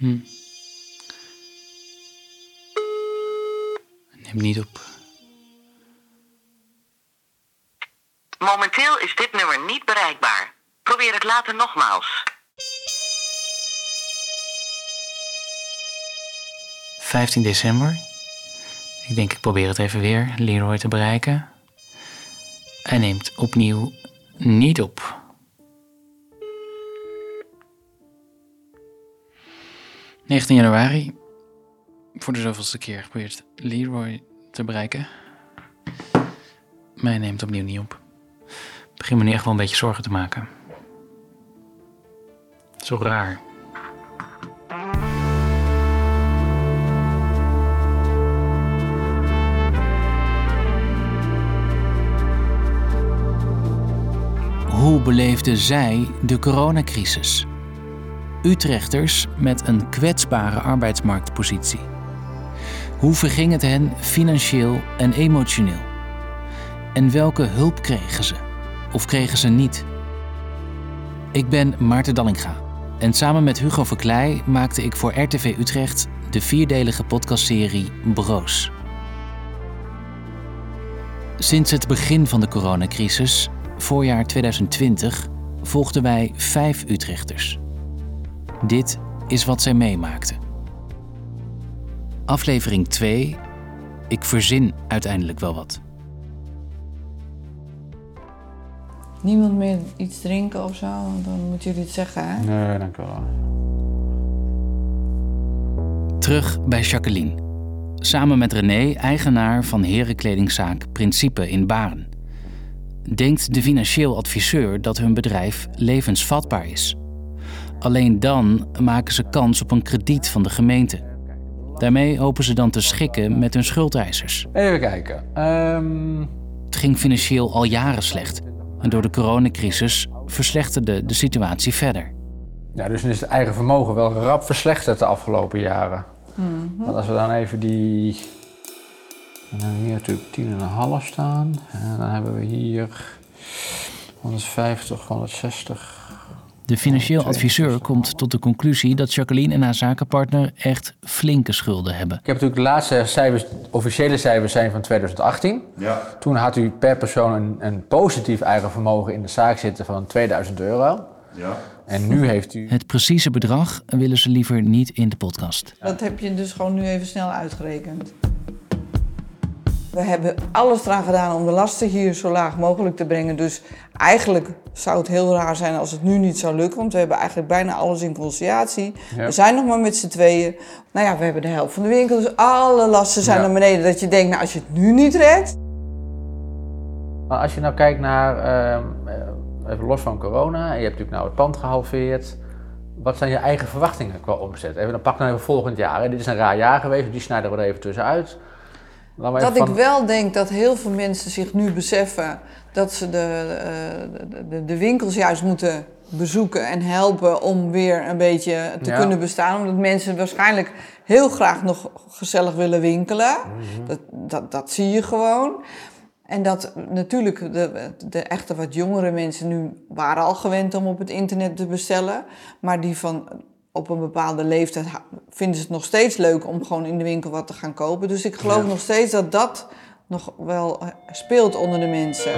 Hm. Neem niet op. Momenteel is dit nummer niet bereikbaar. Probeer het later nogmaals. 15 december. Ik denk, ik probeer het even weer. Leroy te bereiken. Hij neemt opnieuw niet op. ...19 januari. Voor de zoveelste keer geprobeerd Leroy te bereiken. Hij neemt opnieuw niet op. Begin me nu echt wel een beetje zorgen te maken. Zo raar. Hoe beleefden zij de coronacrisis? Utrechters met een kwetsbare arbeidsmarktpositie. Hoe verging het hen financieel en emotioneel? En welke hulp kregen ze? Of kregen ze niet? Ik ben Maarten Dallinga en samen met Hugo Verkleij maakte ik voor RTV Utrecht de vierdelige podcastserie Broos. Sinds het begin van de coronacrisis, voorjaar 2020, volgden wij vijf Utrechters. Dit is wat zij meemaakten. Aflevering 2. Ik verzin uiteindelijk wel wat. Niemand meer iets drinken of zo? Dan moeten jullie het zeggen, hè? Nee, dank u wel. Terug bij Jacqueline. Samen met René, eigenaar van herenkledingzaak Principe in Baren. Denkt de financieel adviseur dat hun bedrijf levensvatbaar is. Alleen dan maken ze kans op een krediet van de gemeente. Daarmee hopen ze dan te schikken met hun schuldeisers. Even kijken. Ehm, Het ging financieel al jaren slecht. En door de coronacrisis verslechterde de situatie verder. ja, dus dan is het eigen vermogen wel rap verslechterd de afgelopen jaren. Want als we dan even die... Dan hebben we hier natuurlijk 10,5 staan. En dan hebben we hier 150, 160. De financieel adviseur komt tot de conclusie dat Jacqueline en haar zakenpartner echt flinke schulden hebben. Ik heb natuurlijk de laatste cijfers, officiële cijfers zijn van 2018. Ja. Toen had u per persoon een, een positief eigen vermogen in de zaak zitten van 2000 euro. Ja. En nu heeft u... Het precieze bedrag willen ze liever niet in de podcast. Dat heb je dus gewoon nu even snel uitgerekend. We hebben alles eraan gedaan om de lasten hier zo laag mogelijk te brengen. Dus eigenlijk zou het heel raar zijn als het nu niet zou lukken. Want we hebben eigenlijk bijna alles in conciliatie. Ja. We zijn nog maar met z'n tweeën. Nou ja, we hebben de helft van de winkel. Dus alle lasten zijn Ja. naar beneden. Dat je denkt, nou als je het nu niet redt... Maar als je nou kijkt naar, ehm, eh, even los van corona, je hebt natuurlijk nou het pand gehalveerd. Wat zijn je eigen verwachtingen qua omzet? Even, dan pak dan even volgend jaar. Hè. Dit is een raar jaar geweest, die snijden we er even tussenuit. Dat ik wel denk dat heel veel mensen zich nu beseffen dat ze de, eh, de, de, de winkels juist moeten bezoeken en helpen om weer een beetje te Ja. kunnen bestaan. Omdat mensen waarschijnlijk heel graag nog gezellig willen winkelen. Mhm. dat, dat, dat zie je gewoon. En dat natuurlijk de, de echte wat jongere mensen nu waren al gewend om op het internet te bestellen. Maar die van op een bepaalde leeftijd vinden ze het nog steeds leuk om gewoon in de winkel wat te gaan kopen. Dus ik geloof Ja. nog steeds dat dat nog wel eh, speelt onder de mensen.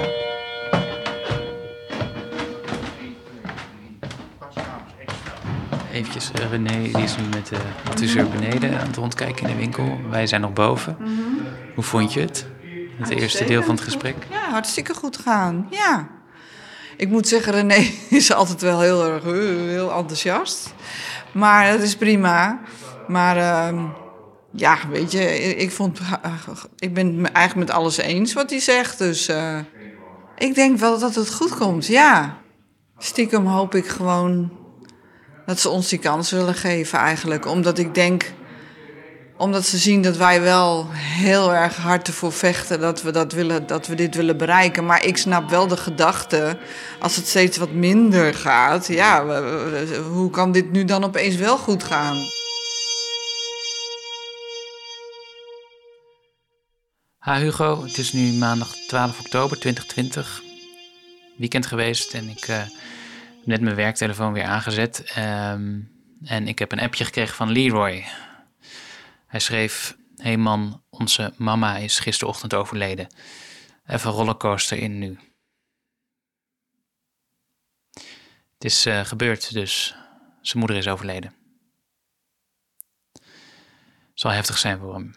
Eventjes, eh, René die is nu met de adviseur beneden aan het rondkijken in de winkel. Wij zijn nog boven. Hoe vond je het? Het eerste deel van het gesprek? Ja, hartstikke goed gaan. Ja. Ik moet zeggen, René is altijd wel heel erg eh, heel enthousiast. Maar dat is prima. Maar ehm, ja, weet je, ik, vond, ik ben het eigenlijk met alles eens wat hij zegt. Dus eh, ik denk wel dat het goed komt, ja. Stiekem hoop ik gewoon dat ze ons die kans willen geven eigenlijk. Omdat ik denk, omdat ze zien dat wij wel heel erg hard ervoor vechten dat we, dat, willen, dat we dit willen bereiken. Maar ik snap wel de gedachte, als het steeds wat minder gaat, ja, hoe kan dit nu dan opeens wel goed gaan? Ha Hugo, het is nu maandag 12 oktober 2020. Weekend geweest en ik eh, heb net mijn werktelefoon weer aangezet. Ehm, En ik heb een appje gekregen van Leroy. Hij schreef: Hey man, onze mama is gisterochtend overleden. Even rollercoaster in nu. Het is uh, gebeurd, dus zijn moeder is overleden. Zal heftig zijn voor hem.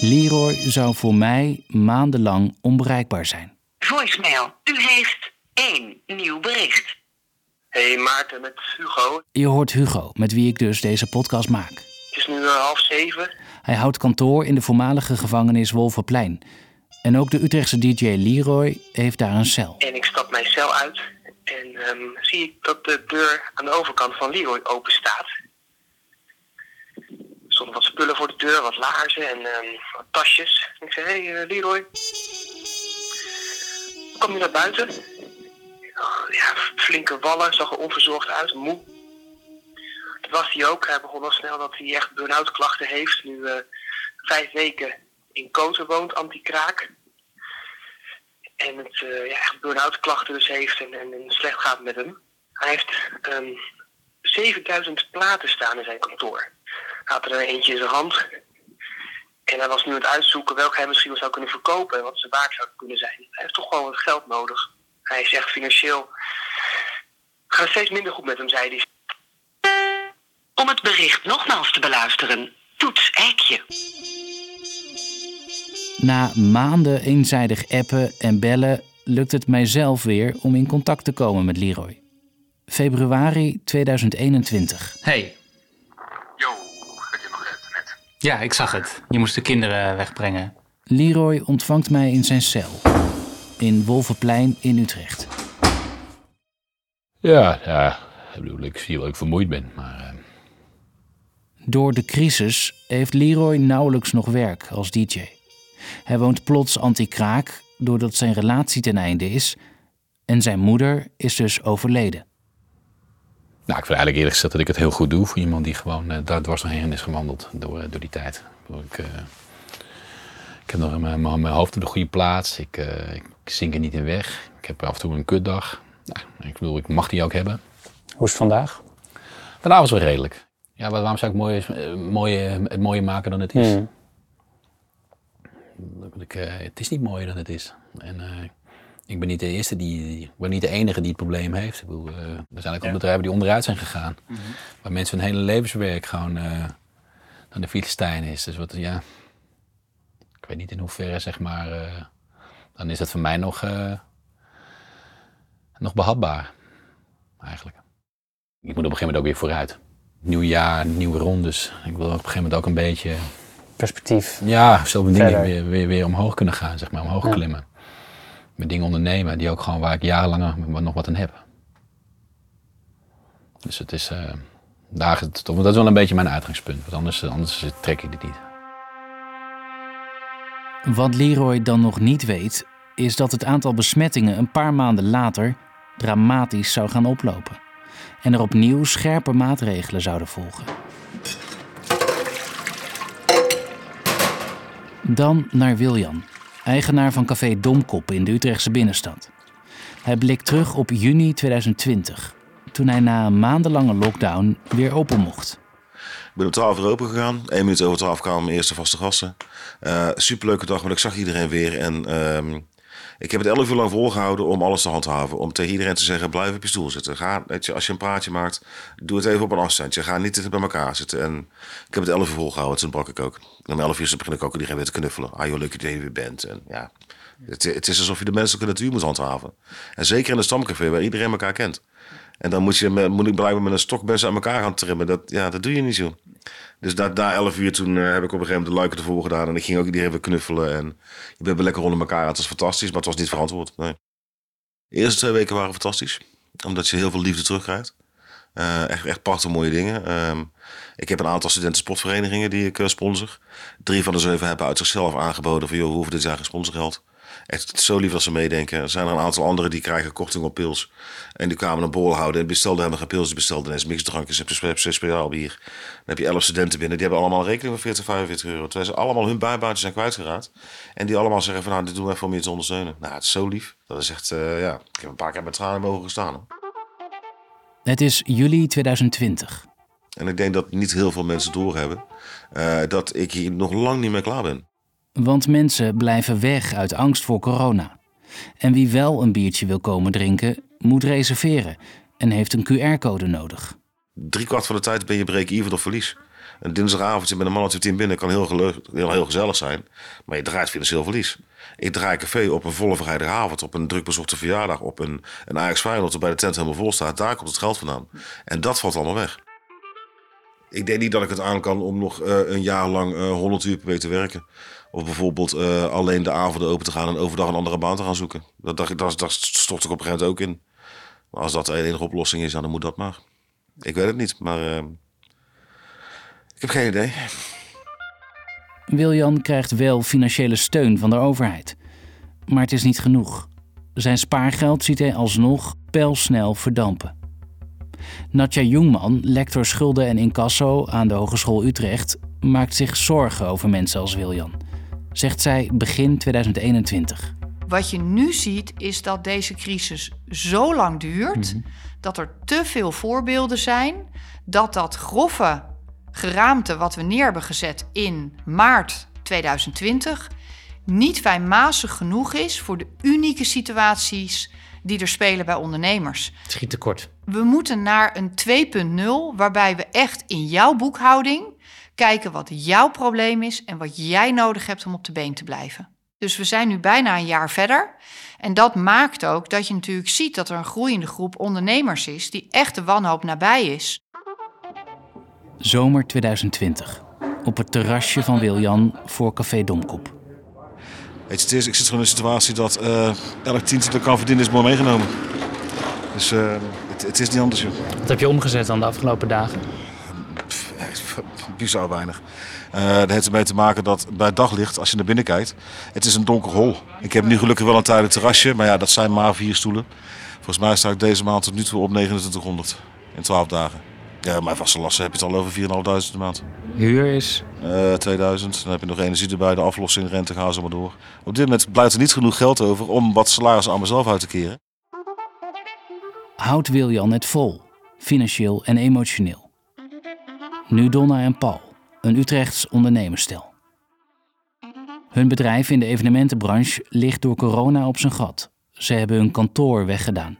Leroy zou voor mij maandenlang onbereikbaar zijn. Voicemail. U heeft één nieuw bericht. Hey Maarten, met Hugo. Je hoort Hugo, met wie ik dus deze podcast maak. Het is nu uh, half zeven. Hij houdt kantoor in de voormalige gevangenis Wolverplein. En ook de Utrechtse DJ Leroy heeft daar een cel. En ik stap mijn cel uit en um, zie ik dat de deur aan de overkant van Leroy open staat. Er stonden wat spullen voor de deur, wat laarzen en um, wat tasjes. En ik zei, hé hey, uh, Leroy. Kom je naar buiten? Ja, flinke wallen, zag er onverzorgd uit, moe. Dat was hij ook. Hij begon al snel dat hij echt burn-out klachten heeft. Nu uh, vijf weken in Koten woont, anti-kraak. En het uh, ja, echt burn-out klachten dus heeft en, en, slecht gaat met hem. Hij heeft um, 7000 platen staan in zijn kantoor. Hij had er eentje in zijn hand. En hij was nu aan het uitzoeken welke hij misschien wel zou kunnen verkopen en wat zijn waard zou kunnen zijn. Hij heeft toch gewoon wat geld nodig. Hij is echt financieel. gaat steeds minder goed met hem, zei hij. Om het bericht nogmaals te beluisteren, toets Eikje. Na maanden eenzijdig appen en bellen lukt het mijzelf weer om in contact te komen met Leroy. Februari 2021. Hey. Ja, ik zag het. Je moest de kinderen wegbrengen. Leroy ontvangt mij in zijn cel. In Wolvenplein in Utrecht. Ja, ja. Ik bedoel, ik zie wel dat ik vermoeid ben, maar... Uh... Door de crisis heeft Leroy nauwelijks nog werk als DJ. Hij woont plots anti-kraak doordat zijn relatie ten einde is en zijn moeder is dus overleden. Nou, ik vind eigenlijk eerlijk gezegd dat ik het heel goed doe voor iemand die gewoon uh, daar dwars doorheen is gewandeld door, uh, door die tijd. Ik, uh, ik heb nog mijn, mijn hoofd op de goede plaats. Ik, ik zink er niet in weg. Ik heb af en toe een kutdag. Nou, ik bedoel, ik mag die ook hebben. Hoe is het vandaag? Vandaag was wel redelijk. Ja, waarom zou ik mooie, mooie, het mooier maken dan het is? Mm. Ik, uh, het is niet mooier dan het is. En uh, ik ben niet de eerste die, ik ben niet de enige die het probleem heeft. Ik bedoel, uh, er zijn ook al bedrijven die onderuit zijn gegaan. Mm -hmm. Waar mensen hun hele levenswerk gewoon naar de Filistijn is. Dus wat, ja, ik weet niet in hoeverre, zeg maar, dan is dat voor mij nog, nog behapbaar. Eigenlijk. Ik moet op een gegeven moment ook weer vooruit. Nieuw jaar, nieuwe rondes. Ik wil op een gegeven moment ook een beetje perspectief. Ja, zulke dingen weer, weer, weer omhoog kunnen gaan, zeg maar, omhoog ja. klimmen. Met dingen ondernemen die ook gewoon waar ik jarenlang nog wat aan heb. Dus het is, uh, dat is wel een beetje mijn uitgangspunt, want anders, anders trek ik dit niet. Wat Leroy dan nog niet weet, is dat het aantal besmettingen een paar maanden later dramatisch zou gaan oplopen. En er opnieuw scherpe maatregelen zouden volgen. Dan naar Wiljan, eigenaar van café Domkop in de Utrechtse binnenstad. Hij blikt terug op juni 2020, toen hij na een maandenlange lockdown weer open mocht. Ik ben om 12 uur open gegaan. 1 minuut over 12 kwamen mijn eerste vaste gasten. Uh, superleuke dag, want ik zag iedereen weer. En uh, ik heb het 11 uur lang volgehouden om alles te handhaven. Om tegen iedereen te zeggen: blijf op je stoel zitten. Ga, als je een praatje maakt, doe het even op een afstandje. Ga niet bij elkaar zitten. En ik heb het 11 uur volgehouden. Toen brak ik ook. En om 11 uur begin ik ook iedereen weer te knuffelen. Ah joh, leuk dat je er weer bent. En ja, het, het is alsof je de menselijke natuur moet handhaven. En zeker in een stamcafé waar iedereen elkaar kent. En dan moet, je, moet ik blijkbaar met een stok mensen aan elkaar gaan trimmen. Dat, ja, dat doe je niet zo. Dus na, na 11 uur toen uh, heb ik op een gegeven moment de luiken ervoor gedaan. En ik ging ook iedereen weer knuffelen. En je bent lekker onder elkaar. Het was fantastisch, maar het was niet verantwoord. Nee. De eerste twee weken waren fantastisch. Omdat je heel veel liefde terugkrijgt. Uh, echt, echt prachtige mooie dingen. Um, ik heb een aantal studenten sportverenigingen die ik uh, sponsor. Drie van de zeven hebben uit zichzelf aangeboden van... joh, we hoeven dit jaar geen sponsorgeld. Echt zo lief dat ze meedenken. Er zijn er een aantal anderen die krijgen korting op pils. En die kwamen een borrel houden en bestelden helemaal geen pils. Die bestelden ineens mixdrankjes en speciaal bier. Dan heb je elf studenten binnen. Die hebben allemaal een rekening van 40, 45 euro. Terwijl ze allemaal hun bijbaantjes zijn kwijtgeraakt. En die allemaal zeggen van nou, dit doen we even om je te ondersteunen. Nou, het is zo lief. Dat is echt, eh, ja. Ik heb een paar keer met tranen mogen gestaan. Het is juli 2020. En ik denk dat niet heel veel mensen doorhebben eh, dat ik hier nog lang niet meer klaar ben. Want mensen blijven weg uit angst voor corona. En wie wel een biertje wil komen drinken, moet reserveren en heeft een QR-code nodig. Drie kwart van de tijd ben je break-even of verlies. Een dinsdagavondje met een man of binnen kan heel, gele- heel, heel gezellig zijn, maar je draait financieel verlies. Ik draai café op een volle vrijdagavond, op een druk bezochte verjaardag, op een, een Ajax Feyenoord waarbij de tent helemaal vol staat. Daar komt het geld vandaan. En dat valt allemaal weg. Ik denk niet dat ik het aan kan om nog eh, een jaar lang eh 100 uur per week te werken. Of bijvoorbeeld eh, alleen de avonden open te gaan en overdag een andere baan te gaan zoeken. Dat, dat, dat, dat stort ik op een gegeven moment ook in. Maar als dat de enige oplossing is, dan moet dat maar. Ik weet het niet, maar eh, ik heb geen idee. Wiljan krijgt wel financiële steun van de overheid. Maar het is niet genoeg. Zijn spaargeld ziet hij alsnog pijlsnel verdampen. Natja Jongman, lector schulden en incasso aan de Hogeschool Utrecht, maakt zich zorgen over mensen als Wiljan. Zegt zij begin 2021. Wat je nu ziet is dat deze crisis zo lang duurt dat er te veel voorbeelden zijn dat dat grove geraamte wat we neer hebben gezet in maart 2020 niet fijnmazig genoeg is voor de unieke situaties die er spelen bij ondernemers. Het schiet tekort. We moeten naar een 2.0 waarbij we echt in jouw boekhouding kijken wat jouw probleem is en wat jij nodig hebt om op de been te blijven. Dus we zijn nu bijna een jaar verder. En dat maakt ook dat je natuurlijk ziet dat er een groeiende groep ondernemers is die echt de wanhoop nabij is. Zomer 2020. Op het terrasje van Wiljan voor Café Domkop. Weet je, het is, ik zit gewoon in een situatie dat eh, elk tientje dat kan verdienen is mooi meegenomen. Dus eh, het, het is niet anders, joh. Wat heb je omgezet dan de afgelopen dagen? Bizar weinig. Eh dat heeft ermee te maken dat bij daglicht, als je naar binnen kijkt, het is een donker hol. Ik heb nu gelukkig wel een tijdelijk terrasje, maar ja, dat zijn maar vier stoelen. Volgens mij sta ik deze maand tot nu toe op 2900 in 12 dagen. Ja, mijn vaste lasten heb je het al over 4.500 de maand. Huur is. Eh 2000, dan heb je nog energie erbij, de aflossing, rente, gaan ze maar door. Op dit moment blijft er niet genoeg geld over om wat salaris aan mezelf uit te keren. Houdt Wiljan het vol, financieel en emotioneel. Nu Donna en Paul, een Utrechts ondernemersstel. Hun bedrijf in de evenementenbranche ligt door corona op zijn gat. Ze hebben hun kantoor weggedaan.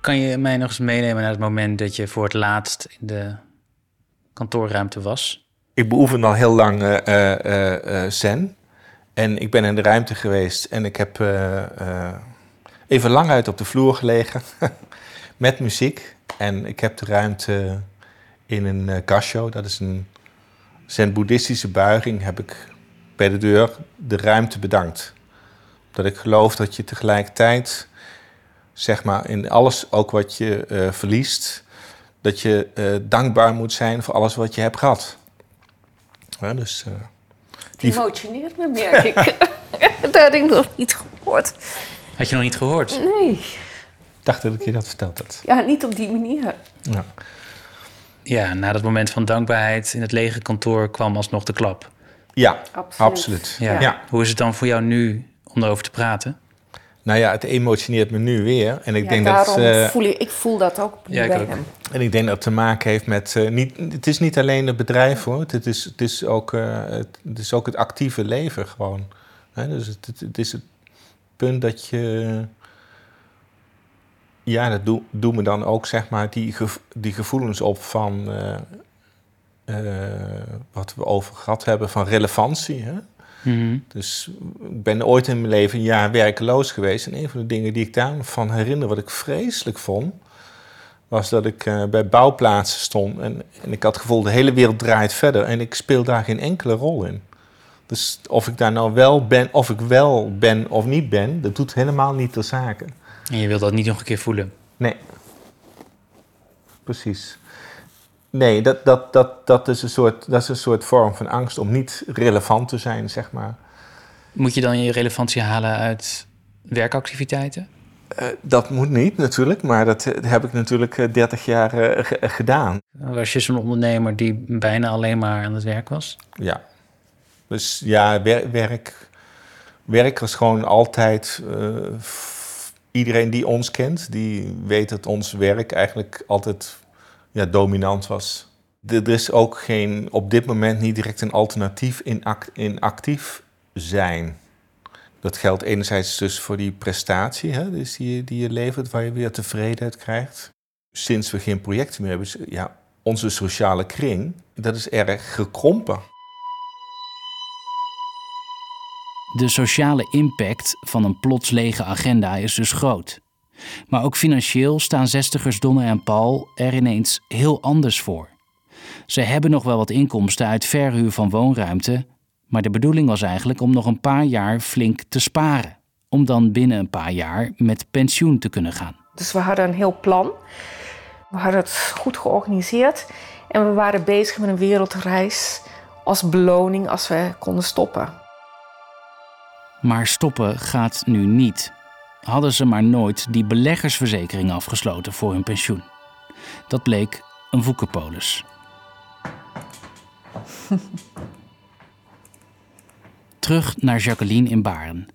Kan je mij nog eens meenemen naar het moment dat je voor het laatst in de kantoorruimte was? Ik beoefen al heel lang eh, eh, eh, zen. En ik ben in de ruimte geweest en ik heb even lang uit op de vloer gelegen met muziek. En ik heb de ruimte in een uh, dat is een zen-boeddhistische buiging, heb ik bij de deur de ruimte bedankt. Dat ik geloof dat je tegelijkertijd, zeg maar, in alles ook wat je eh, verliest, dat je eh, dankbaar moet zijn voor alles wat je hebt gehad. Ja, dus, eh, die- Emotioneert me, merk ik. dat had ik nog niet gehoord. Had je nog niet gehoord? Nee, ik dacht dat ik je dat verteld had. ja, niet op die manier. Ja. Ja, na dat moment van dankbaarheid in het lege kantoor kwam alsnog de klap. Ja, Absoluut. absoluut. Ja. Ja. Hoe is het dan voor jou nu om erover te praten? Nou ja, het emotioneert me nu weer. En ik, Ja, denk, dat, daarom eh, voel ik, ik voel dat ook Ja, ik bij ook. hem. en ik denk dat het te maken heeft met... eh, niet, het is niet alleen het bedrijf hoor. Het is, het is, ook, eh, het, het is ook het actieve leven gewoon. Hè, dus het, het, het is het punt dat je... Ja, dat doe, doe me dan ook zeg maar die, die gevoelens op van... eh, eh, wat we over gehad hebben van relevantie. Hè? Dus ik ben ooit in mijn leven een jaar werkeloos geweest. En een van de dingen die ik daarvan herinner, wat ik vreselijk vond, was dat ik eh, bij bouwplaatsen stond. En, en ik had het gevoel, de hele wereld draait verder. En ik speel daar geen enkele rol in. Dus of ik daar nou wel ben, of ik wel ben of niet ben, dat doet helemaal niet ter zake. En je wilt dat niet nog een keer voelen. Nee. Precies. Nee, dat, dat, dat, dat, is een soort, dat is een soort vorm van angst om niet relevant te zijn, zeg maar. Moet je dan je relevantie halen uit werkactiviteiten? Eh, dat moet niet natuurlijk, maar dat eh, heb ik natuurlijk eh, 30 jaar eh, eh, gedaan. Was je zo'n ondernemer die bijna alleen maar aan het werk was? Ja. Dus ja, wer- werk, werk was gewoon altijd. eh, iedereen die ons kent, die weet dat ons werk eigenlijk altijd ja, dominant was. Er is ook geen, op dit moment niet direct een alternatief in, act, in actief zijn. Dat geldt enerzijds dus voor die prestatie hè, dus die, die je levert, waar je weer tevredenheid krijgt. Sinds we geen projecten meer hebben, ja, onze sociale kring, dat is erg gekrompen. De sociale impact van een plots lege agenda is dus groot. Maar ook financieel staan zestigers Donne en Paul er ineens heel anders voor. Ze hebben nog wel wat inkomsten uit verhuur van woonruimte, maar de bedoeling was eigenlijk om nog een paar jaar flink te sparen. Om dan binnen een paar jaar met pensioen te kunnen gaan. Dus we hadden een heel plan. We hadden het goed georganiseerd. En we waren bezig met een wereldreis als beloning als we konden stoppen. Maar stoppen gaat nu niet. Hadden ze maar nooit die beleggersverzekering afgesloten voor hun pensioen. Dat bleek een woekerpolis. Terug naar Jacqueline in Baren.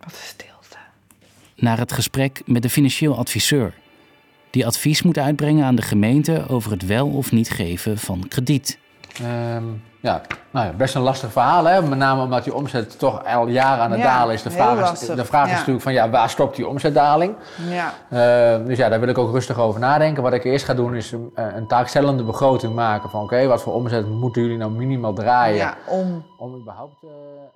Wat een stilte. Naar het gesprek met de financieel adviseur. Die advies moet uitbrengen aan de gemeente over het wel of niet geven van krediet. Ehm, ja, nou ja, best een lastig verhaal, hè? met name omdat die omzet toch al jaren aan het Ja, dalen is. De heel vraag, is, lastig, de vraag is ja. natuurlijk van ja, waar stopt die omzetdaling? Ja. Eh, dus ja, daar wil ik ook rustig over nadenken. Wat ik eerst ga doen is een, een taakstellende begroting maken van oké, wat voor omzet moeten jullie nou minimaal draaien Ja, om, om überhaupt eh,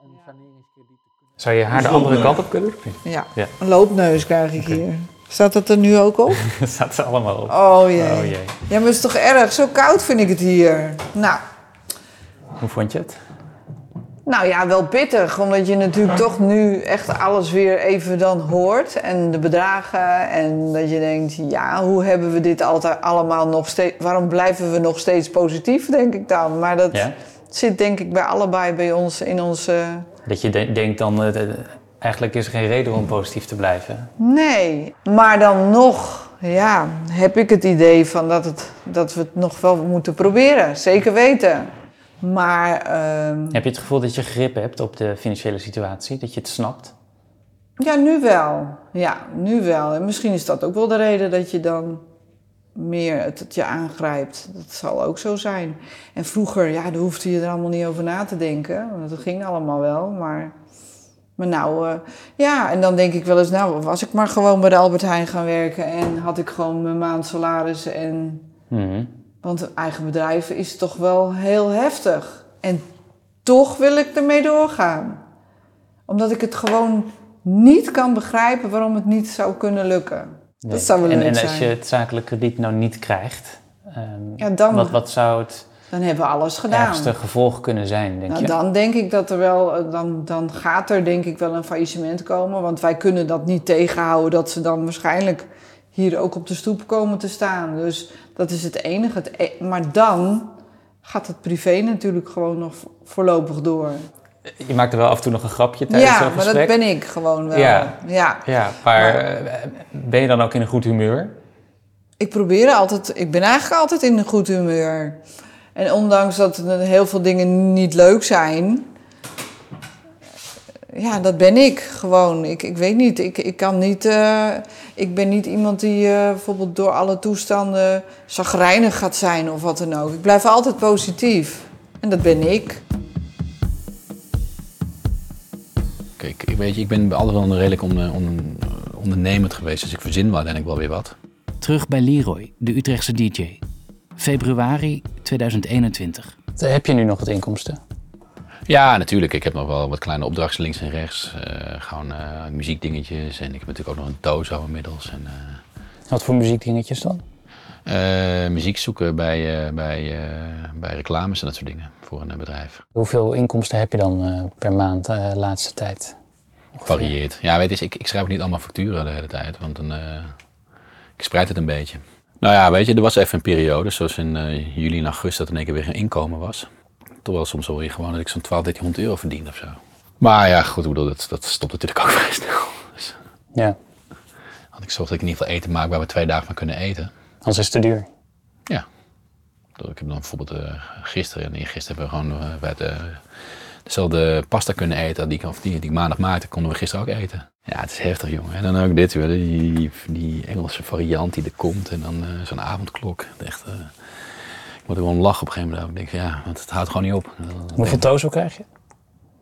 een saneringskrediet te kunnen... Zou je haar de andere kant op kunnen? ja. Ja. een loopneus krijg ik hier. Staat dat er nu ook op? Dat staat er allemaal op. Oh jee. Oh jee. Ja, maar het is toch erg? Zo koud vind ik het hier. Nou, Hoe vond je het? nou ja, wel pittig. Omdat je natuurlijk toch nu echt alles weer even dan hoort. En de bedragen. En dat je denkt, ja, hoe hebben we dit altijd allemaal nog steeds... Waarom blijven we nog steeds positief, denk ik dan. Maar dat Ja? zit denk ik bij allebei bij ons in onze... Dat je de- denkt dan, eh, de- eigenlijk is er geen reden om positief te blijven. Nee, maar dan nog, ja, heb ik het idee van dat, het, dat we het nog wel moeten proberen. Zeker weten. Maar ehm, Heb je het gevoel dat je grip hebt op de financiële situatie? Dat je het snapt? ja, nu wel. Ja, nu wel. En misschien is dat ook wel de reden dat je dan meer het, het je aangrijpt. Dat zal ook zo zijn. En vroeger, ja, daar hoefde je er allemaal niet over na te denken. Want dat ging allemaal wel, maar... Maar nou, eh, ja, en dan denk ik wel eens, nou, was ik maar gewoon bij de Albert Heijn gaan werken en had ik gewoon mijn maandsalaris en Mhm. Want eigen bedrijf is toch wel heel heftig. En toch wil ik ermee doorgaan. Omdat ik het gewoon niet kan begrijpen waarom het niet zou kunnen lukken. Nee. Dat zou wel en, leuk en zijn. als je het zakelijk krediet nou niet krijgt, Ja, dan- wat, wat zou het Dan hebben we alles gedaan. ergste gevolg kunnen zijn, denk Nou, je? dan denk ik dat er wel, eh, dan, dan gaat er denk ik wel een faillissement komen. Want wij kunnen dat niet tegenhouden dat ze dan waarschijnlijk hier ook op de stoep komen te staan. Dus dat is het enige. E- maar dan gaat het privé natuurlijk gewoon nog vo- voorlopig door. Je maakt er wel af en toe nog een grapje tijdens Ja, zo'n maar dat gesprek. ben ik gewoon wel. Ja. ja. Ja, maar eh, ben je dan ook in een goed humeur? Ik probeer altijd, ik ben eigenlijk altijd in een goed humeur. En ondanks dat er heel veel dingen niet leuk zijn, ja, dat ben ik gewoon. Ik, ik weet niet, ik, ik kan niet, eh, ik ben niet iemand die eh, bijvoorbeeld door alle toestanden zagrijnig gaat zijn of wat dan ook. Ik blijf altijd positief. En dat ben ik. Kijk, ik weet je, ik ben altijd wel een redelijk on, on- ondernemend geweest, dus ik verzin wel uiteindelijk wel weer wat. Terug bij Leroy, de Utrechtse DJ. Februari 2021. Heb je nu nog wat inkomsten? Ja, natuurlijk. Ik heb nog wel wat kleine opdrachten links en rechts. eh, gewoon eh, muziekdingetjes. En ik heb natuurlijk ook nog een tozo inmiddels. En, eh, Wat voor muziekdingetjes dan? eh, muziek zoeken bij, bij, bij reclames en dat soort dingen voor een bedrijf. Hoeveel inkomsten heb je dan per maand de laatste tijd? Varieert. Ja, weet je, ik, ik schrijf niet allemaal facturen de hele tijd, want dan, ik spreid het een beetje. Nou ja, weet je, er was even een periode, zoals in juli en augustus, dat er in één keer weer geen inkomen was. Toch wel soms wel weer gewoon dat ik zo'n 12, 1300 euro verdiende of zo. Maar ja, goed, bedoel, dat, dat stopt natuurlijk ook vrij snel. Dus, Ja, want ik zorg dat ik in ieder geval eten maak waar we twee dagen van kunnen eten. anders is het te duur. Ja. Ik heb dan bijvoorbeeld eh, gisteren en eergisteren hebben we gewoon eh, bij de, dezelfde pasta kunnen eten die, ik- of die, die ik maandag maakte, konden we gisteren ook eten. Ja, het is heftig, jongen. En dan ook dit weer, die, die, Engelse variant die er komt en dan eh, zo'n avondklok. Echt, ik moet er gewoon lachen op een gegeven moment. Ik denk, ja, want het houdt gewoon niet op. Hoeveel tozo krijg je?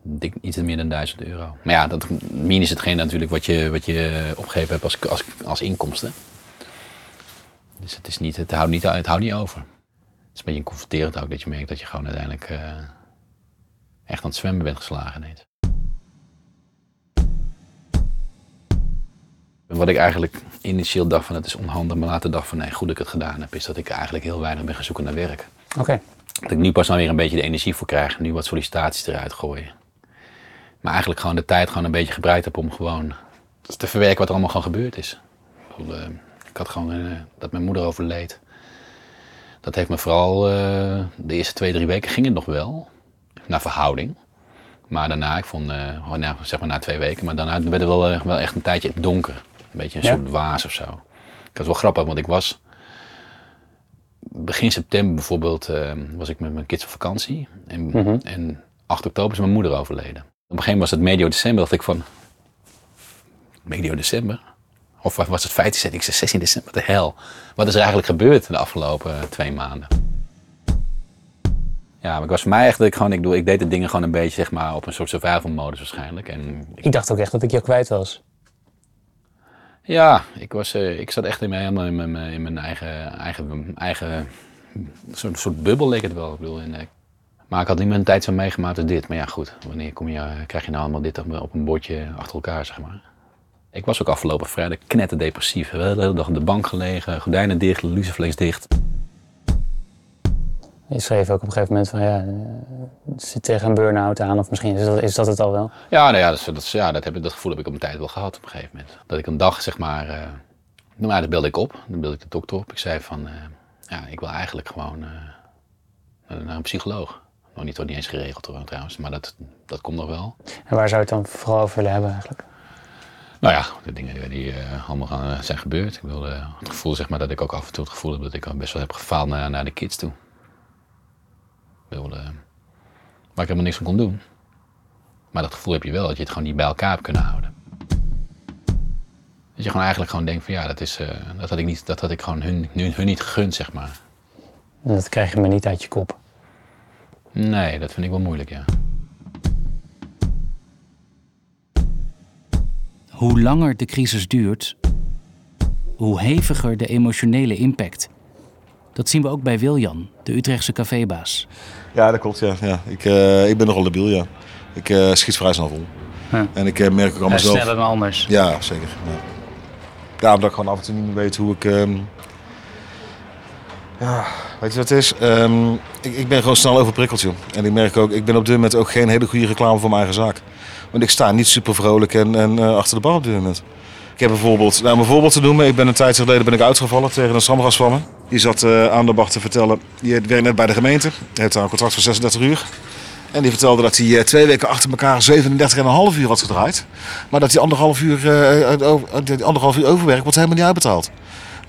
dik, iets meer dan 1000 euro. Maar ja, dat min is hetgeen natuurlijk wat je, wat je opgegeven hebt als, als, als inkomsten. Dus het, is niet, het, houdt niet, het houdt niet over. Het is een beetje confronterend ook dat je merkt dat je gewoon uiteindelijk eh, echt aan het zwemmen bent geslagen ineens. Wat ik eigenlijk initieel dacht van het is onhandig, maar later dacht van nee, goed dat ik het gedaan heb, is dat ik eigenlijk heel weinig ben gaan zoeken naar werk. Oké. Dat ik nu pas nou weer een beetje de energie voor krijg. Nu wat sollicitaties eruit gooien. Maar eigenlijk gewoon de tijd gewoon een beetje gebruikt heb om gewoon te verwerken wat er allemaal gewoon gebeurd is. Ik, eh, had gewoon eh, dat mijn moeder overleed. Dat heeft me vooral eh, de eerste twee, drie weken ging het nog wel. Naar verhouding. Maar daarna, ik vond, gewoon, nou, zeg maar na twee weken, maar daarna werd het wel, wel echt een tijdje donker. Een beetje een Ja? soort waas of zo. Ik had wel grappig, want ik was begin september bijvoorbeeld eh, was ik met mijn kids op vakantie. En, Mhm. en 8 oktober is mijn moeder overleden. Op een gegeven moment was het medio december, dacht ik van... Medio december? Of was het 15 december? Ik zei 16 december, de hel. Wat is er eigenlijk gebeurd de afgelopen eh, twee maanden? Ja, maar ik was voor mij eigenlijk gewoon, ik, doe, ik deed de dingen gewoon een beetje zeg maar, op een soort survival modus waarschijnlijk. En Ik dacht ook echt dat ik jou kwijt was. Ja, ik, was, eh, ik zat echt in mijn, in mijn, in mijn eigen, eigen, eigen soort, soort bubbel leek het wel. Ik bedoel, eh, maar ik had niet een tijd zo meegemaakt als dit. Maar ja, goed, wanneer kom je, krijg je nou allemaal dit op, een bordje achter elkaar, zeg maar. Ik was ook afgelopen vrijdag knetterdepressief. De hele dag op de bank gelegen, gordijnen dicht, luciflex dicht. Je schreef ook op een gegeven moment van ja, eh, zit tegen een burn-out aan. Of misschien is dat, is dat het al wel. Ja, nou ja, dat, dat, ja dat, heb, ik- dat gevoel heb ik op een tijd wel gehad op een gegeven moment. Dat ik een dag, zeg maar, eh nou, ja, dan belde ik op. Dan belde ik de dokter op. Ik zei van, eh, ja, ik wil eigenlijk gewoon naar- een psycholoog. Nog niet, nog niet eens geregeld hoor, trouwens, maar dat, dat komt nog wel. En waar zou je het dan vooral over willen hebben eigenlijk? Nou ja, de dingen die, allemaal gaan, zijn gebeurd. Ik wil eh, het gevoel, zeg maar, dat ik ook af en toe het gevoel heb dat ik best wel heb gefaald naar, naar de kids toe. Ik wil, eh, waar ik helemaal niks van kon doen. Maar dat gevoel heb je wel, dat je het gewoon niet bij elkaar hebt kunnen houden. Dat je gewoon eigenlijk gewoon denkt van ja, dat, is, eh, dat, had, ik niet, dat had ik gewoon hun, hun, hun niet gegund, zeg maar. Dat krijg je maar niet uit je kop. Nee, dat vind ik wel moeilijk, ja. Hoe langer de crisis duurt, hoe heviger de emotionele impact. Dat zien we ook bij Wiljan, de Utrechtse cafébaas. Ja, dat klopt. Ja. Ja. Ik, eh, ik ben nogal debiel, ja. Ik eh, schiet vrij snel vol. Ja. En ik eh, merk ook Ja, allemaal zelf... sneller dan anders. Ja, zeker. Ja. ja, omdat ik gewoon af en toe niet meer weet hoe ik... ehm, Ja, weet je wat het is? Ehm, ik, ik ben gewoon snel overprikkeld, joh. En ik merk ook, ik ben op dit moment ook geen hele goede reclame voor mijn eigen zaak. Want ik sta niet super vrolijk en, en achter de bar op dit moment. Ik heb bijvoorbeeld, nou om een voorbeeld te noemen, ik ben een tijd geleden ben ik uitgevallen tegen een me. Die zat eh, aan de bar te vertellen, die werkt net bij de gemeente, heeft daar een contract van 36 uur. En die vertelde dat hij eh, twee weken achter elkaar 37,5 uur had gedraaid. Maar dat die anderhalf uur, eh, anderhalf uur overwerk wordt helemaal niet uitbetaald.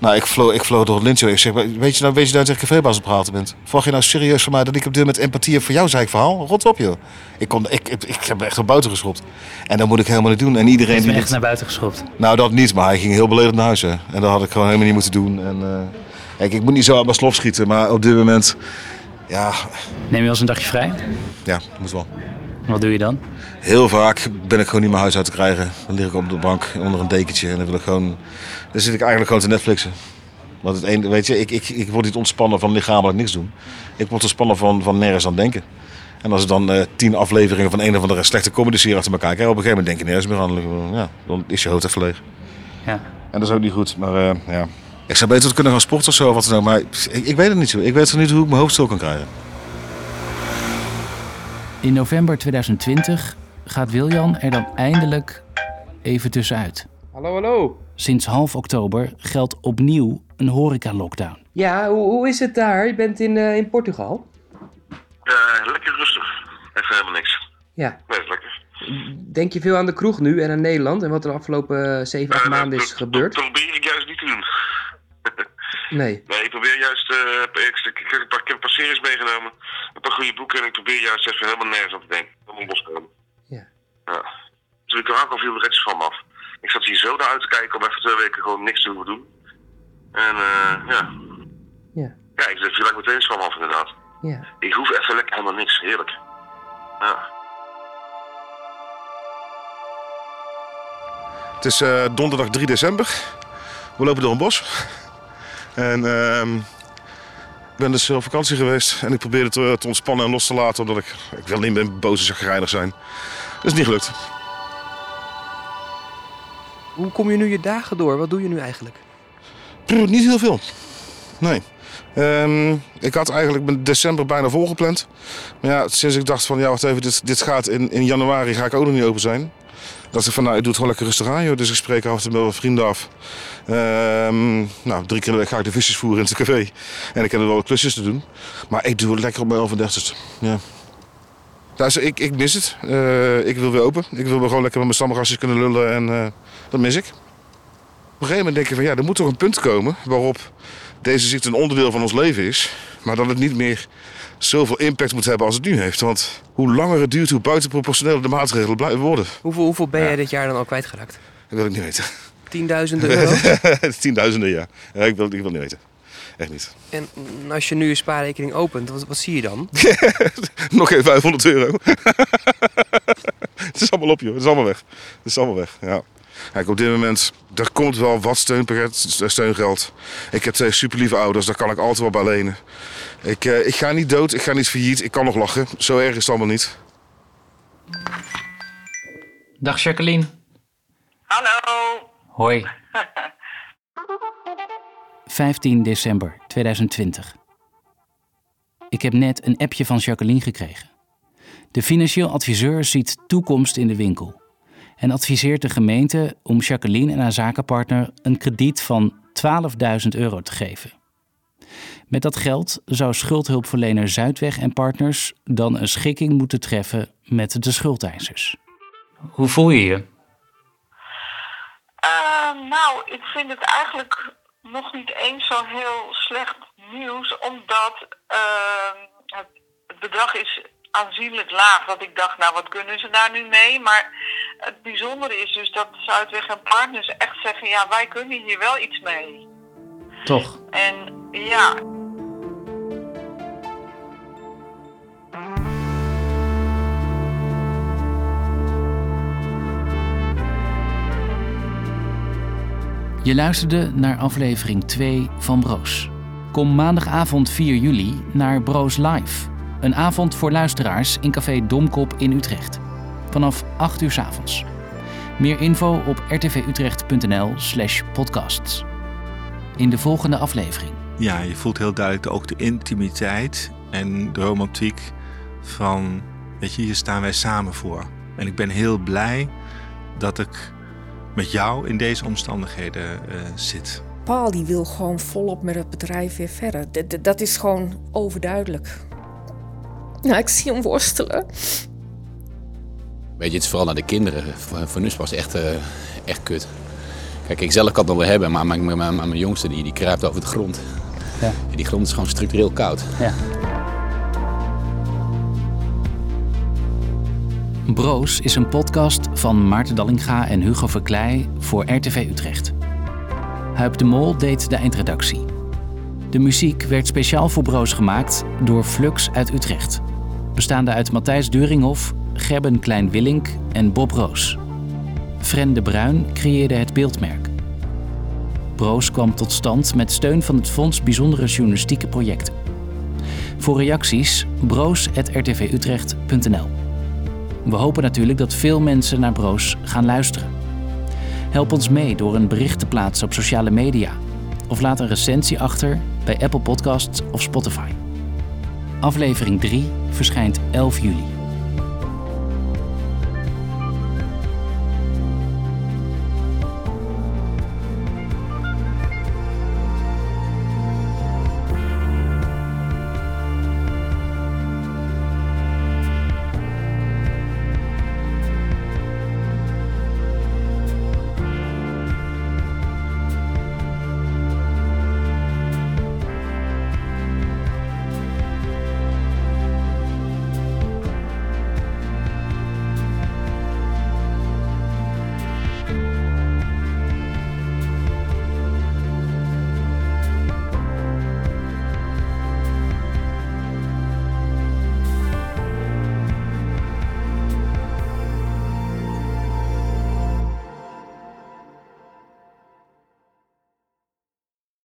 Nou, ik vloog, ik vloog door het lintje. Ik zeg, weet je nou, weet je nou tegen cafébaas op praten bent? Vraag je nou serieus van mij dat ik op dit moment empathie heb voor jou, zei ik verhaal? Rot op, joh. Ik, kon, ik, ik, ik heb echt op buiten geschopt. En dat moet ik helemaal niet doen. En iedereen die echt naar buiten geschopt. nou, dat niet, maar hij ging heel beledigd naar huis. Hè. En dat had ik gewoon helemaal niet moeten doen. En, eh, kijk, ik moet niet zo aan mijn slof schieten, maar op dit moment, ja, Neem je wel eens een dagje vrij? ja, moet wel. Wat doe je dan? Heel vaak ben ik gewoon niet mijn huis uit te krijgen. Dan lig ik op de bank onder een dekentje en dan wil ik gewoon. Dan zit ik eigenlijk gewoon te Netflixen. Want het een, weet je, ik, ik, ik word niet ontspannen van lichamelijk niks doen. Ik word ontspannen van, van nergens aan denken. En als ik dan eh, tien afleveringen van een of andere slechte comedy serie achter elkaar krijg, op een gegeven moment denk je nergens meer aan. Ja, dan is je hoofd even leeg. Ja. En dat is ook niet goed, maar eh, ja. Ik zou beter kunnen gaan sporten of zo, of wat dan ook. Maar ik, ik weet het niet zo. Ik weet niet hoe ik mijn hoofd stil kan krijgen. In november 2020 gaat Wiljan er dan eindelijk even tussenuit. Hallo, hallo. Sinds half oktober geldt opnieuw een horeca-lockdown. Ja, hoe, hoe is het daar? Je bent in, eh, in Portugal? lekker rustig. Even helemaal niks. Ja. Nee, is lekker. Denk je veel aan de kroeg nu en aan Nederland en wat er de afgelopen 7, 8 maanden is gebeurd? probeer ik juist niet te doen. Nee. Nee, ik probeer juist... eh, ik, ik, ik, ik heb een paar series meegenomen. Een paar goede boeken. En ik probeer juist even helemaal nergens aan te denken. Helemaal loskomen. Ja. Ja. Toen ik er al viel de van me af. Ik zat hier zo naar uit te kijken om even twee weken gewoon niks te hoeven doen. En eh ja. Ja. Ja, ik viel ik meteen van af inderdaad. Ja. Ik hoef even lekker helemaal niks. Heerlijk. Ja. Het is eh, donderdag 3 december. We lopen door een bos. En ehm, ik ben dus op vakantie geweest. En ik probeerde te, te ontspannen en los te laten. Omdat ik, ik wil niet meer boos en zagrijnig zijn. Dat is niet gelukt. Hoe kom je nu je dagen door? Wat doe je nu eigenlijk? Niet heel veel. Nee. Ehm, ik had eigenlijk mijn december bijna volgepland. Maar ja, sinds ik dacht van ja, wacht even, dit, dit gaat in, in januari ga ik ook nog niet open zijn. dacht ik van nou, ik doe het gewoon lekker rustig aan. Dus ik spreek af en toe met mijn vrienden af. Ehm, nou, drie keer de week ga ik de visjes voeren in het café. En ik heb er wel klusjes te doen. Maar ik doe het lekker op mijn 31ste. Ja. Dus ik, ik mis het. Eh, ik wil weer open. Ik wil weer gewoon lekker met mijn stamgastjes kunnen lullen en eh, dat mis ik. Op een gegeven moment denk je van ja, er moet toch een punt komen waarop deze ziekte een onderdeel van ons leven is. Maar dat het niet meer zoveel impact moet hebben als het nu heeft. Want hoe langer het duurt, hoe buitenproportioneel de maatregelen blijven worden. Hoeveel, hoeveel ben jij dit jaar dan al kwijtgeraakt? Dat wil ik niet weten. Tienduizenden euro? Tienduizenden, ja. ja ik, wil, ik wil niet weten. Echt niet. en als je nu je spaarrekening opent, wat, wat zie je dan? Nog geen 500 euro. het is allemaal op, joh. Het is allemaal weg. Het is allemaal weg, ja. Kijk, op dit moment, er komt wel wat steunpakket, steungeld. Ik heb twee superlieve ouders, daar kan ik altijd wel bij lenen. Ik, eh, ik ga niet dood, ik ga niet failliet, ik kan nog lachen. Zo erg is het allemaal niet. Dag Jacqueline. Hallo. Hoi. 15 december 2020. Ik heb net een appje van Jacqueline gekregen. De financieel adviseur ziet toekomst in de winkel en adviseert de gemeente om Jacqueline en haar zakenpartner een krediet van 12.000 euro te geven. Met dat geld zou schuldhulpverlener Zuidweg en partners dan een schikking moeten treffen met de schuldeisers. Hoe voel je je? Eh, nou, ik vind het eigenlijk nog niet eens zo heel slecht nieuws, omdat eh, het, het bedrag is aanzienlijk laag. Dat ik dacht, nou wat kunnen ze daar nu mee? Maar het bijzondere is dus dat Zuidweg en Partners echt zeggen, ja wij kunnen hier wel iets mee. Toch? En ja, Je luisterde naar aflevering 2 van Broos. Kom maandagavond 4 juli naar Broos Live. Een avond voor luisteraars in Café Domkop in Utrecht. Vanaf 8 uur 's avonds. Meer info op rtvutrecht.nl slash podcasts. In de volgende aflevering. Ja, je voelt heel duidelijk ook de intimiteit en de romantiek van, weet je, hier staan wij samen voor. En ik ben heel blij dat ik met jou in deze omstandigheden eh, zit. Paul die wil gewoon volop met het bedrijf weer verder. D- dat is gewoon overduidelijk. Nou, ik zie hem worstelen. Weet je, het is vooral naar de kinderen. Voor, was het echt, eh, echt kut. Kijk, ik zelf kan het nog wel hebben, maar mijn, mijn, mijn, mijn jongste die, die kruipt over de grond. Ja. En die grond is gewoon structureel koud. Ja. Broos is een podcast van Maarten Dallinga en Hugo Verkleij voor RTV Utrecht. Huip de Mol deed de eindredactie. De muziek werd speciaal voor Broos gemaakt door Flux uit Utrecht. Bestaande uit Matthijs Duringhoff, Gerben Klein-Willink en Bob Roos. Fren de Bruin creëerde het beeldmerk. Broos kwam tot stand met steun van het Fonds Bijzondere Journalistieke Projecten. Voor reacties broos.rtvutrecht.nl We hopen natuurlijk dat veel mensen naar Broos gaan luisteren. Help ons mee door een bericht te plaatsen op sociale media of laat een recensie achter bij Apple Podcasts of Spotify. Aflevering 3 verschijnt 11 juli.